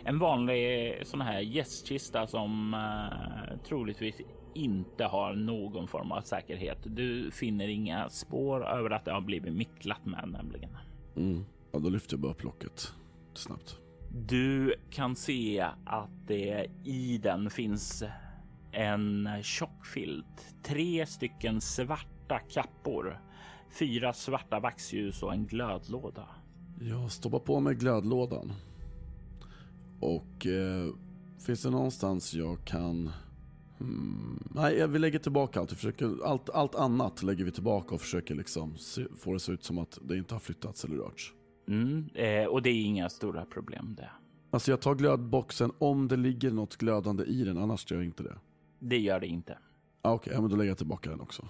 En vanlig sån här gästkista som eh, troligtvis inte har någon form av säkerhet. Du finner inga spår över att det har blivit micklat med nämligen. Mm. Ja, då lyfter jag bara upp locket snabbt. Du kan se att det i den finns en tjock filt, tre stycken svarta kappor, fyra svarta vaxljus och en glödlåda. Jag stoppar på mig glödlådan. Och eh, finns det någonstans jag kan... Hmm, nej, vi lägger tillbaka allt. Vi försöker, allt. Allt annat lägger vi tillbaka och försöker liksom se, få det se ut som att det inte har flyttats eller rörts. Mm, eh, och det är inga stora problem det. Alltså jag tar glödboxen om det ligger något glödande i den, annars gör jag inte det. Det gör det inte. Ah, Okej, ja, men då lägger jag tillbaka den också.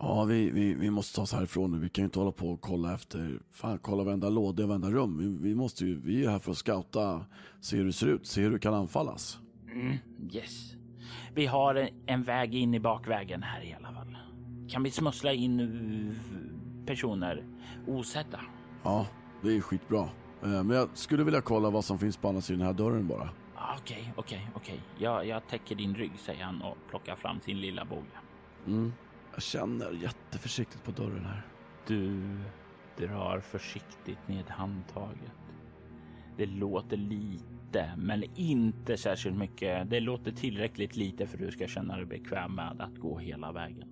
Ja, vi, vi, vi måste ta oss härifrån nu. Vi kan ju inte hålla på och kolla efter, fan kolla varenda låda och varenda rum. Vi, vi måste ju, vi är här för att scouta, se hur det ser ut, se hur det kan anfallas. Mm, yes. Vi har en, väg in i bakvägen här i alla fall. Kan vi smussla in personer osedda? Ja, det är skitbra. Eh, Men jag skulle vilja kolla vad som finns på andra sidan den här dörren bara. Ah, Okej, okej, okej. Jag, jag täcker din rygg, säger han och plockar fram sin lilla båge. Mm. Jag känner jätteförsiktigt på dörren här. Du drar försiktigt ned handtaget. Det låter lite, men inte särskilt mycket. Det låter tillräckligt lite för att du ska känna dig bekväm med att gå hela vägen.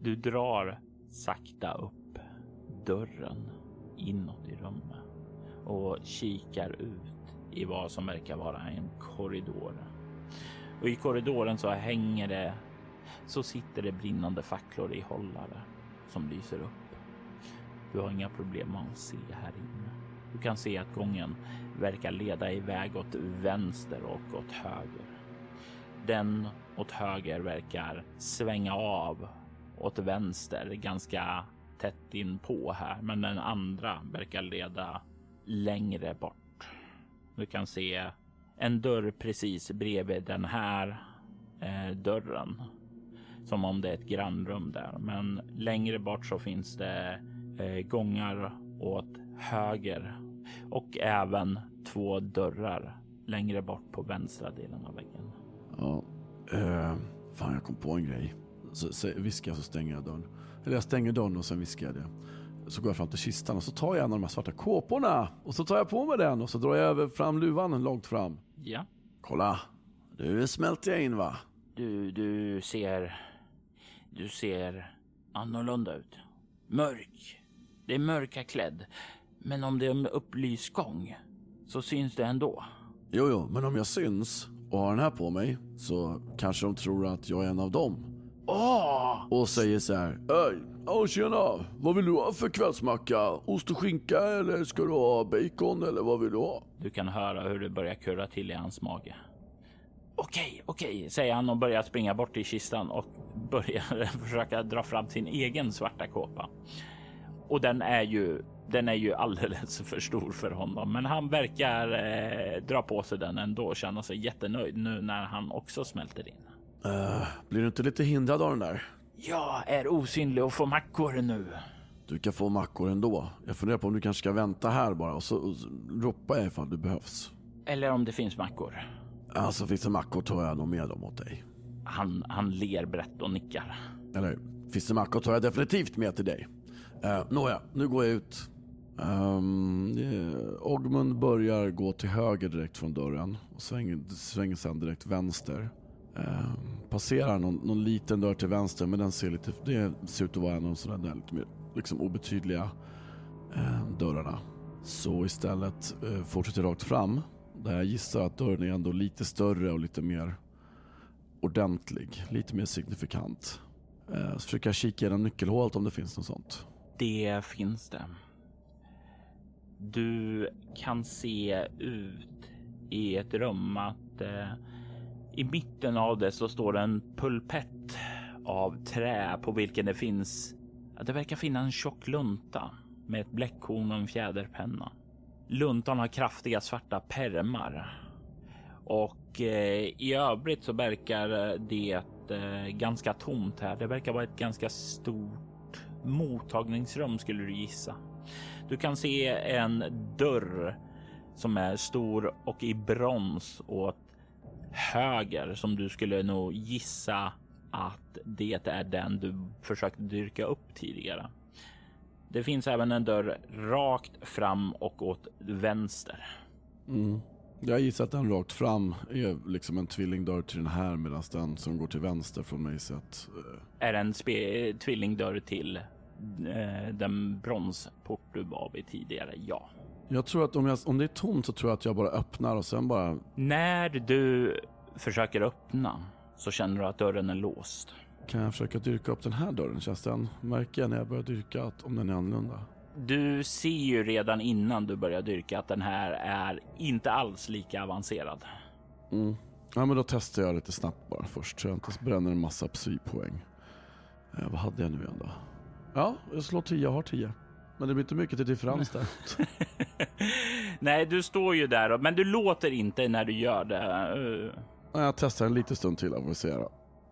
Du drar sakta upp dörren inåt i rummet och kikar ut i vad som verkar vara en korridor. Och i korridoren så hänger det, så sitter det brinnande facklor i hållare som lyser upp. Du har inga problem med att se här inne. Du kan se att gången verkar leda iväg åt vänster och åt höger. Den åt höger verkar svänga av åt vänster ganska tätt in på här, men den andra verkar leda längre bort. Du kan se en dörr precis bredvid den här eh, dörren. Som om det är ett grannrum där, men längre bort så finns det eh, gångar åt höger och även två dörrar längre bort på vänstra delen av väggen. Ja, eh, fan jag kom på en grej. Så, så viskar jag så stänger jag dörren. Eller jag stänger dörren och sen viskar jag det. Så går jag fram till kistan och så tar jag en av de här svarta kåporna. Och så tar jag på mig den och så drar jag över fram luvan långt fram. Ja, Kolla, nu smälter jag in va? du, du ser. Du ser annorlunda ut. Mörk. Det är mörka klädd, men om det är en upplyst gång så syns det ändå. Jo, jo, men om jag syns och har den här på mig så kanske de tror att jag är en av dem. Åh! Och säger så här. Hej, ja tjena, vad vill du ha för kvällsmacka? Ost och skinka eller ska du ha bacon eller vad vill du ha? Du kan höra hur det börjar kurra till i hans mage. Okej, okej, säger han och börjar springa bort till kistan och börjar försöka dra fram sin egen svarta kåpa. Och den är ju, den är ju alldeles för stor för honom, men han verkar eh, dra på sig den ändå och känna sig jättenöjd nu när han också smälter in. Eh, blir du inte lite hindrad av den där? Jag är osynlig och får mackor nu. Du kan få mackor ändå. Jag funderar på om du kanske ska vänta här bara och så, och så ropar jag ifall du behövs. Eller om det finns mackor. Alltså finns det mackor tar jag nog med dem åt dig. Han, han ler brett och nickar. Eller finns det mackor tar jag definitivt med till dig. Uh, Nåja, nu går jag ut. Um, Ogmund börjar gå till höger direkt från dörren och svänger, svänger sen direkt vänster. Ehm, passerar någon, någon liten dörr till vänster men den ser lite, det ser ut att vara en av de sådana där lite mer liksom obetydliga eh, dörrarna. Så istället eh, fortsätter rakt fram där jag gissar att dörren är ändå lite större och lite mer ordentlig, lite mer signifikant. Eh, så försöker jag kika genom nyckelhålet om det finns något sånt. Det finns det. Du kan se ut i ett rum att eh, i mitten av det så står det en pulpett av trä på vilken det finns. Det verkar finnas en tjock lunta med ett bläckhorn och en fjäderpenna. Luntan har kraftiga svarta permar och eh, i övrigt så verkar eh, det eh, ganska tomt här. Det verkar vara ett ganska stort mottagningsrum skulle du gissa. Du kan se en dörr som är stor och i brons åt höger som du skulle nog gissa att det är den du försökte dyrka upp tidigare. Det finns även en dörr rakt fram och åt vänster. Mm. Jag gissar att den rakt fram är liksom en tvillingdörr till den här medan den som går till vänster från mig sett uh... är en tvillingdörr till uh, den bronsport du var vid tidigare. Ja. Jag tror att om, jag, om det är tomt så tror jag att jag bara öppnar och sen bara... När du försöker öppna så känner du att dörren är låst. Kan jag försöka dyrka upp den här dörren? Känns den, märker jag när jag börjar dyrka att om den är annorlunda? Du ser ju redan innan du börjar dyrka att den här är inte alls lika avancerad. Mm. Ja, men då testar jag lite snabbt bara först så jag inte bränner en massa psypoäng. Eh, vad hade jag nu igen då? Ja, jag slår 10, jag har 10. Men det blir inte mycket till differens där. Nej, du står ju där, men du låter inte när du gör det. Jag testar en liten stund till, får vi se.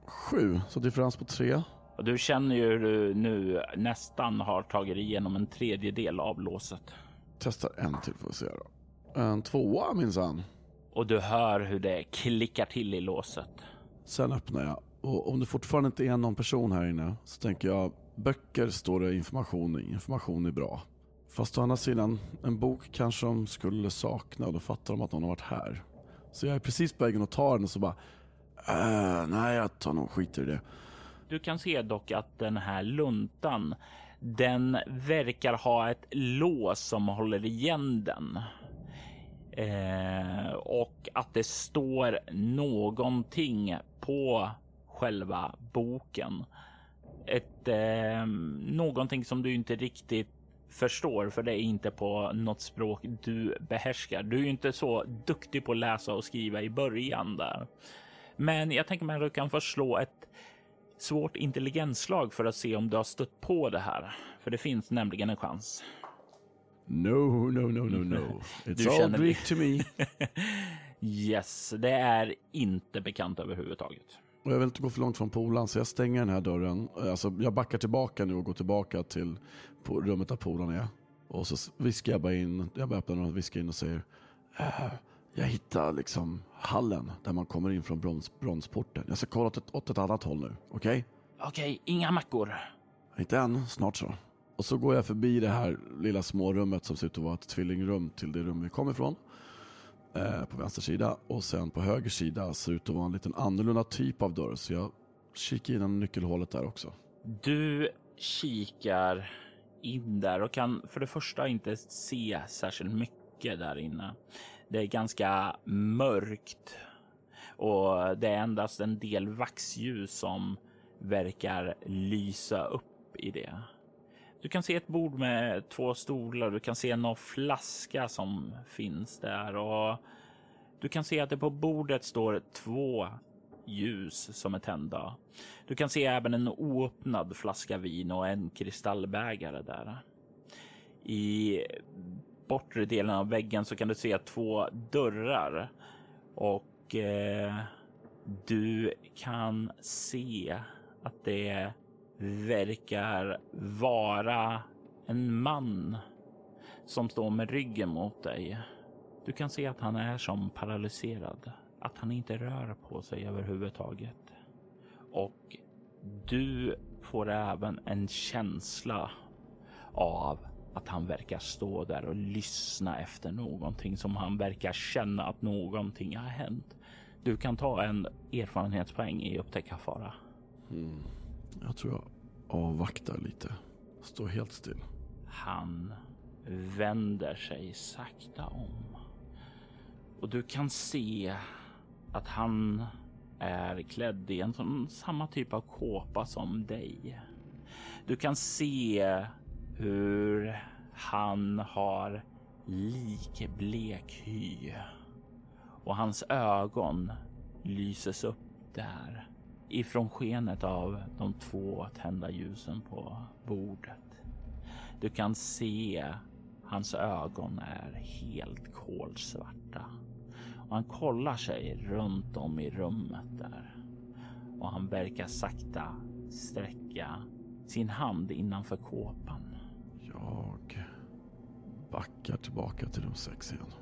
Sju, så differens på tre. Och du känner ju du nu nästan har tagit igenom en tredjedel av låset. Testar en till får vi se då. En tvåa minsann. Och du hör hur det klickar till i låset. Sen öppnar jag och om det fortfarande inte är någon person här inne så tänker jag böcker står det information i. Information är bra. Fast å andra sidan, en bok kanske de skulle sakna. och Då fattar de att någon har varit här. Så jag är precis på vägen att ta den och så bara, äh, nej jag tar nog skit i det. Du kan se dock att den här luntan, den verkar ha ett lås som håller igen den. Eh, och att det står någonting på själva boken. Ett eh, någonting som du inte riktigt förstår, för det är inte på något språk du behärskar. Du är ju inte så duktig på att läsa och skriva i början där. Men jag tänker mig att du kan förslå ett svårt intelligensslag för att se om du har stött på det här. För det finns nämligen en chans. No, no, no, no, no. It's du all Greek to me. yes, det är inte bekant överhuvudtaget. Och jag vill inte gå för långt från polaren så jag stänger den här dörren. Alltså, jag backar tillbaka nu och går tillbaka till rummet där polaren är. Och så viskar jag bara in, jag bara öppnar den och viskar in och säger äh, jag hittar liksom hallen där man kommer in från brons, bronsporten. Jag ska kolla åt ett, åt ett annat håll nu, okej? Okay? Okej, okay, inga mackor. Inte än, snart så. Och så går jag förbi det här lilla smårummet som ser ut att vara ett tvillingrum till det rum vi kom ifrån. Eh, på vänster sida och sen på höger sida ser ut att vara en liten annorlunda typ av dörr. Så jag kikar in nyckelhålet där också. Du kikar in där och kan för det första inte se särskilt mycket där inne. Det är ganska mörkt och det är endast en del vaxljus som verkar lysa upp i det. Du kan se ett bord med två stolar. Du kan se någon flaska som finns där och du kan se att det på bordet står två ljus som är tända. Du kan se även en oöppnad flaska vin och en kristallbägare där. I bortre delen av väggen så kan du se två dörrar och eh, du kan se att det verkar vara en man som står med ryggen mot dig. Du kan se att han är som paralyserad, att han inte rör på sig överhuvudtaget. Och du får även en känsla av att han verkar stå där och lyssna efter någonting som han verkar känna att någonting har hänt. Du kan ta en erfarenhetspoäng i upptäcka fara. Mm. Jag tror jag avvaktar lite. Står helt still. Han vänder sig sakta om. Och du kan se att han är klädd i en sån, samma typ av kåpa som dig. Du kan se hur han har likblek hy och hans ögon lyses upp där ifrån skenet av de två tända ljusen på bordet. Du kan se hans ögon är helt kolsvarta och han kollar sig runt om i rummet där och han verkar sakta sträcka sin hand innanför kåpan. Jag backar tillbaka till rum sex igen.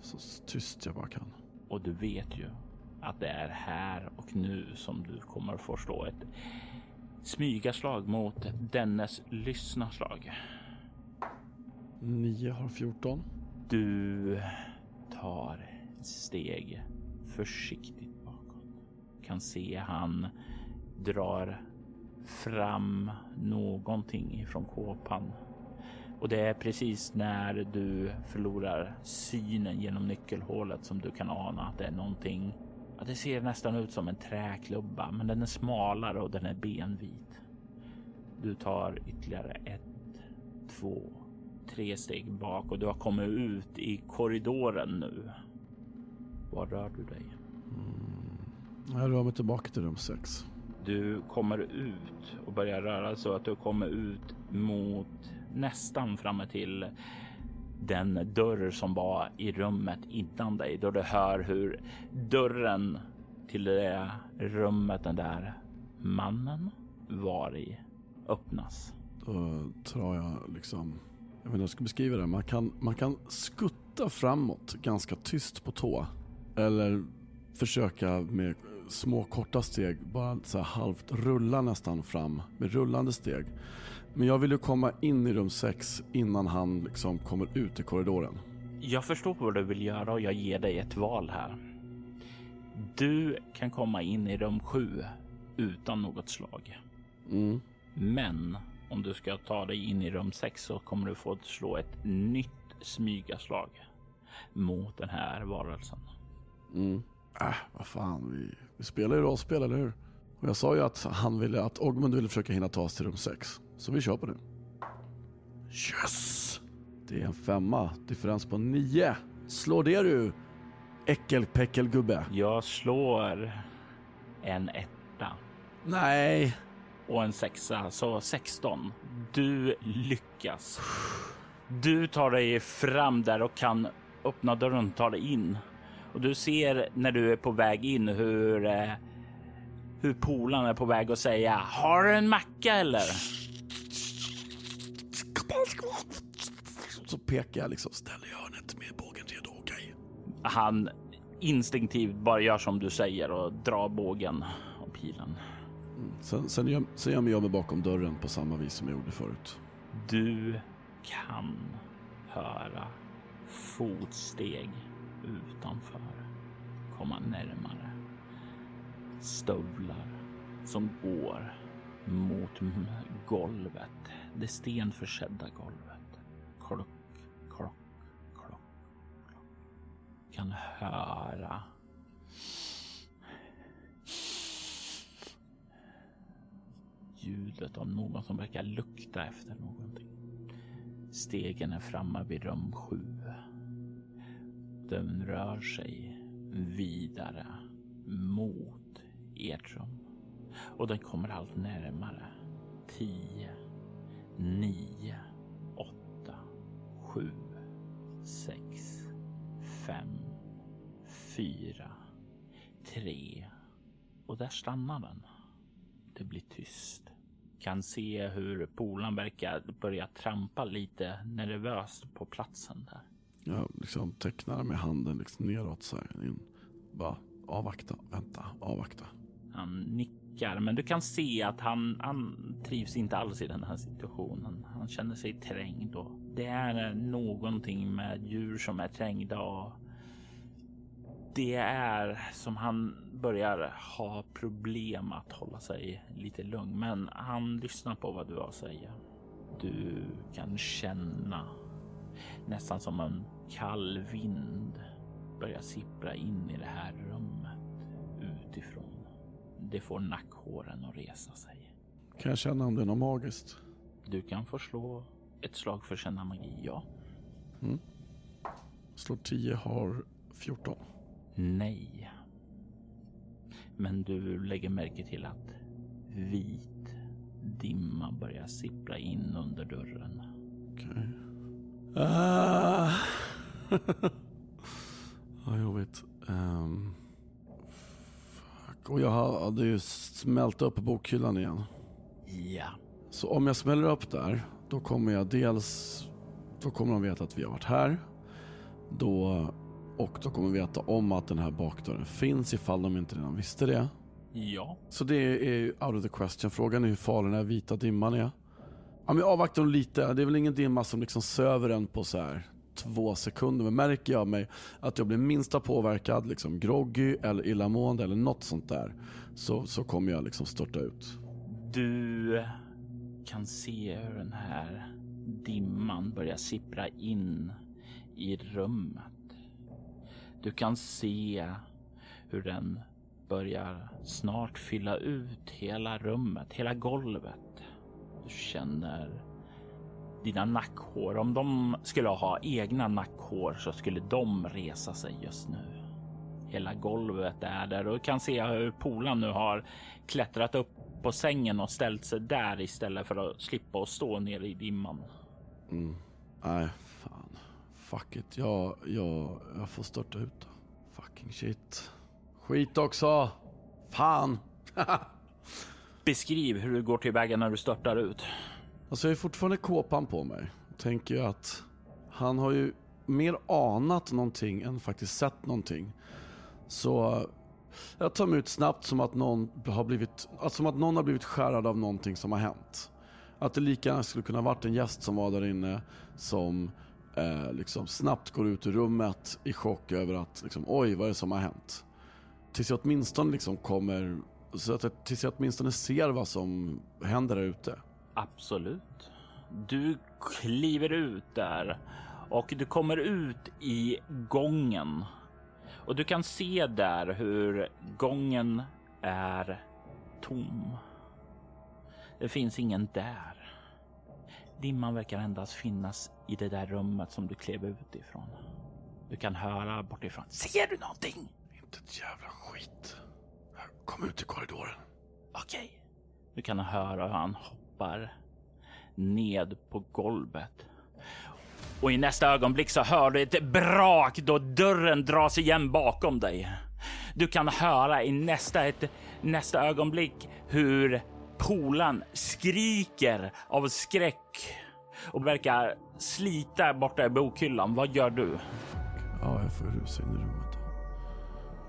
Så tyst jag bara kan. Och du vet ju att det är här och nu som du kommer att få slå ett smygaslag mot dennes lyssnarslag. 9 har 14. Du tar ett steg försiktigt bakåt. Kan se han drar fram någonting ifrån kåpan. Och det är precis när du förlorar synen genom nyckelhålet som du kan ana att det är någonting. Ja, det ser nästan ut som en träklubba, men den är smalare och den är benvit. Du tar ytterligare ett, två, tre steg bak och du har kommit ut i korridoren nu. Var rör du dig? Mm. Jag rör mig tillbaka till rum 6. Du kommer ut och börjar röra så att du kommer ut mot nästan framme till den dörr som var i rummet innan dig då du hör hur dörren till det rummet den där mannen var i öppnas. Då tror jag liksom, jag vet inte hur jag ska beskriva det, man kan, man kan skutta framåt ganska tyst på tå. Eller försöka med små korta steg, bara så här halvt rulla nästan fram med rullande steg. Men jag vill ju komma in i rum 6 innan han liksom kommer ut i korridoren. Jag förstår vad du vill göra och jag ger dig ett val här. Du kan komma in i rum 7 utan något slag. Mm. Men om du ska ta dig in i rum 6 så kommer du få slå ett nytt smygaslag mot den här varelsen. Mm. Äh, vad fan, vi, vi spelar ju rollspel, eller hur? Och jag sa ju att han ville, att Ogmund ville försöka hinna ta oss till rum 6. Så vi kör på det. Yes! Det är en femma, differens på nio. Slå det du, äckelpäckelgubbe. Jag slår en etta Nej. och en sexa, så 16. Du lyckas. Du tar dig fram där och kan öppna dörren och ta dig in. Och du ser när du är på väg in hur, eh, hur polaren är på väg att säga Har du en macka eller? Pekar jag liksom, ställ i hörnet med bågen redo, okej? Han instinktivt bara gör som du säger och drar bågen och pilen. Mm. Sen, sen, gör, sen gömmer jag mig bakom dörren på samma vis som jag gjorde förut. Du kan höra fotsteg utanför komma närmare. Stövlar som går mot golvet, det stenförsedda golvet. Klock, Kan höra ljudet av någon som verkar lukta efter någonting. Stegen är framme vid rum sju. Den rör sig vidare mot ert rum och den kommer allt närmare. 10, 9, 8, 7, 6, 5, 4, 3 och där stannar den. Det blir tyst. Kan se hur polan verkar börja trampa lite nervöst på platsen där. Jag liksom tecknar med handen liksom neråt så här. In. Bara avvakta, vänta, avvakta. Han nickar, men du kan se att han, han trivs inte alls i den här situationen. Han känner sig trängd och det är någonting med djur som är trängda och det är som han börjar ha problem att hålla sig lite lugn. Men han lyssnar på vad du har att säga. Du kan känna nästan som en kall vind börjar sippra in i det här rummet utifrån. Det får nackhåren att resa sig. Kan jag känna om det är något magiskt? Du kan få slå ett slag för känna magi, ja. Slår 10, har 14. Nej. Men du lägger märke till att vit dimma börjar sippra in under dörren. Okej. Ah. Vad jobbigt. Um, fuck. Och jag hade ju smält upp bokhyllan igen. Ja. Så om jag smäller upp där, då kommer jag dels... Då kommer de veta att vi har varit här. Då, och då kommer vi veta om att den här bakdörren finns ifall de inte redan visste det. Ja. Så det är ju out of the question. Frågan är hur farlig den här vita dimman är. Ja, men avvaktar lite. Det är väl ingen dimma som liksom söver en på så här två sekunder. Men märker jag mig att jag blir minsta påverkad, liksom groggy eller illamående eller något sånt där. Så, så kommer jag liksom störta ut. Du kan se hur den här dimman börjar sippra in i rummet. Du kan se hur den börjar snart fylla ut hela rummet, hela golvet. Du känner dina nackhår. Om de skulle ha egna nackhår så skulle de resa sig just nu. Hela golvet är där och du kan se hur polan nu har klättrat upp på sängen och ställt sig där istället för att slippa att stå nere i dimman. Mm. Nej. Fuck it. Jag, jag, jag får störta ut då. Fucking shit. Skit också. Fan. Beskriv hur du går tillväga när du störtar ut. Alltså jag har fortfarande kåpan på mig. Tänker ju att han har ju mer anat någonting än faktiskt sett någonting. Så jag tar mig ut snabbt som att någon har blivit, alltså som att någon har blivit skärrad av någonting som har hänt. Att det lika gärna skulle kunna varit en gäst som var där inne som eh, liksom snabbt går ut ur rummet i chock över att liksom, oj vad är det som har hänt? Tills jag åtminstone liksom kommer, så att jag, tills jag åtminstone ser vad som händer där ute. Absolut. Du kliver ut där och du kommer ut i gången och du kan se där hur gången är tom. Det finns ingen där. Dimman verkar endast finnas i det där rummet som du klev ut ifrån. Du kan höra bortifrån. Ser du någonting? Inte ett jävla skit. Kom ut i korridoren. Okej. Du kan höra hur han hoppar ned på golvet. Och i nästa ögonblick så hör du ett brak då dörren dras igen bakom dig. Du kan höra i nästa, ett, nästa ögonblick hur polan skriker av skräck och verkar slita borta i bokhyllan. Vad gör du? Ja, jag får rusa in i rummet.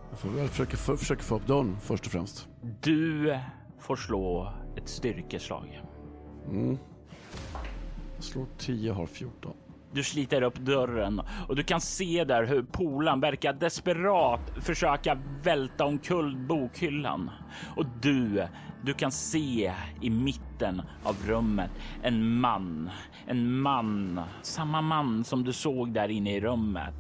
Jag får väl försöka, för, försöka få upp dörren först och främst. Du får slå ett styrkeslag. Mm. Jag slår 10, har 14. Du sliter upp dörren och du kan se där hur polan verkar desperat försöka välta omkull bokhyllan. Och du, du kan se i mitten av rummet en man, en man, samma man som du såg där inne i rummet.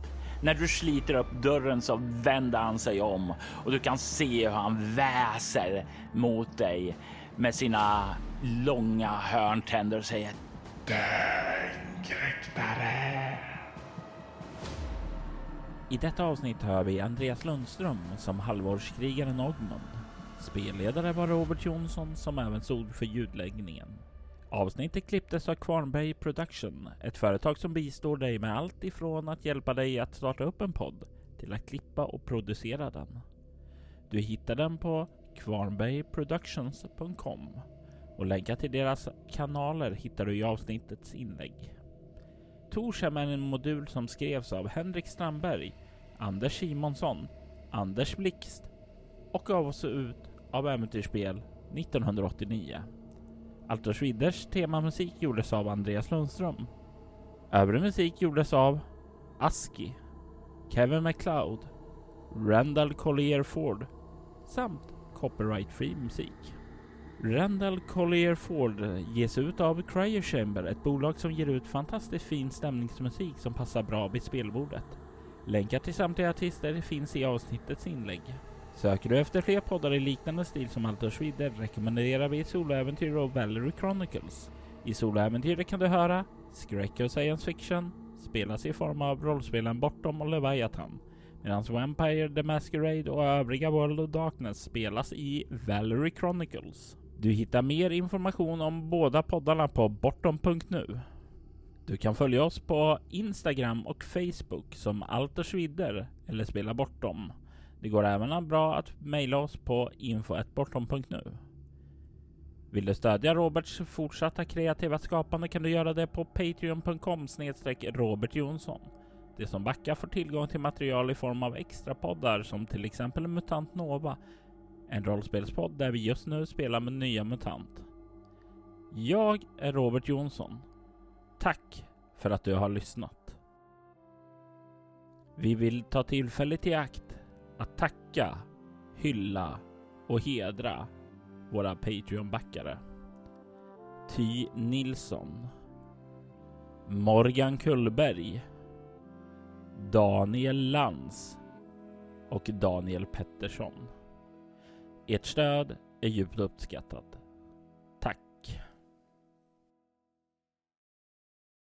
När du sliter upp dörren så vänder han sig om och du kan se hur han väser mot dig med sina långa hörntänder och säger Dödgrytare. I detta avsnitt hör vi Andreas Lundström som halvårskrigaren Ogmund. Spelledare var Robert Jonsson som även stod för ljudläggningen. Avsnittet klipptes av Kvarnberg Production, ett företag som bistår dig med allt ifrån att hjälpa dig att starta upp en podd till att klippa och producera den. Du hittar den på kvarnbergproductions.com och länkar till deras kanaler hittar du i avsnittets inlägg. Torshem är en modul som skrevs av Henrik Strandberg, Anders Simonsson, Anders Blixt och gavs ut av Äventyrsspel 1989. Altor Schwiders temamusik gjordes av Andreas Lundström. Övrig musik gjordes av Aski, Kevin MacLeod, Randall Collier Ford samt copyright-free musik. Randall Collier Ford ges ut av Cryer Chamber, ett bolag som ger ut fantastiskt fin stämningsmusik som passar bra vid spelbordet. Länkar till samtliga artister finns i avsnittets inlägg. Söker du efter fler poddar i liknande stil som Altor Schwider rekommenderar vi Soloäventyr och Valerie Chronicles. I Soloäventyret kan du höra skräck och science fiction spelas i form av rollspelen Bortom och Leviathan medan Vampire the Masquerade och övriga World of Darkness spelas i Valerie Chronicles. Du hittar mer information om båda poddarna på bortom.nu. Du kan följa oss på Instagram och Facebook som Altersvidder eller Spela Bortom. Det går även bra att mejla oss på info.bortom.nu. Vill du stödja Roberts fortsatta kreativa skapande kan du göra det på patreon.com Robert Jonsson. De som backar får tillgång till material i form av extra poddar som till exempel Mutant Nova, en rollspelspodd där vi just nu spelar med nya MUTANT. Jag är Robert Jonsson. Tack för att du har lyssnat. Vi vill ta tillfället i akt att tacka, hylla och hedra våra Patreon-backare. Ty Nilsson. Morgan Kullberg. Daniel Lands och Daniel Pettersson. Ert stöd är djupt uppskattat.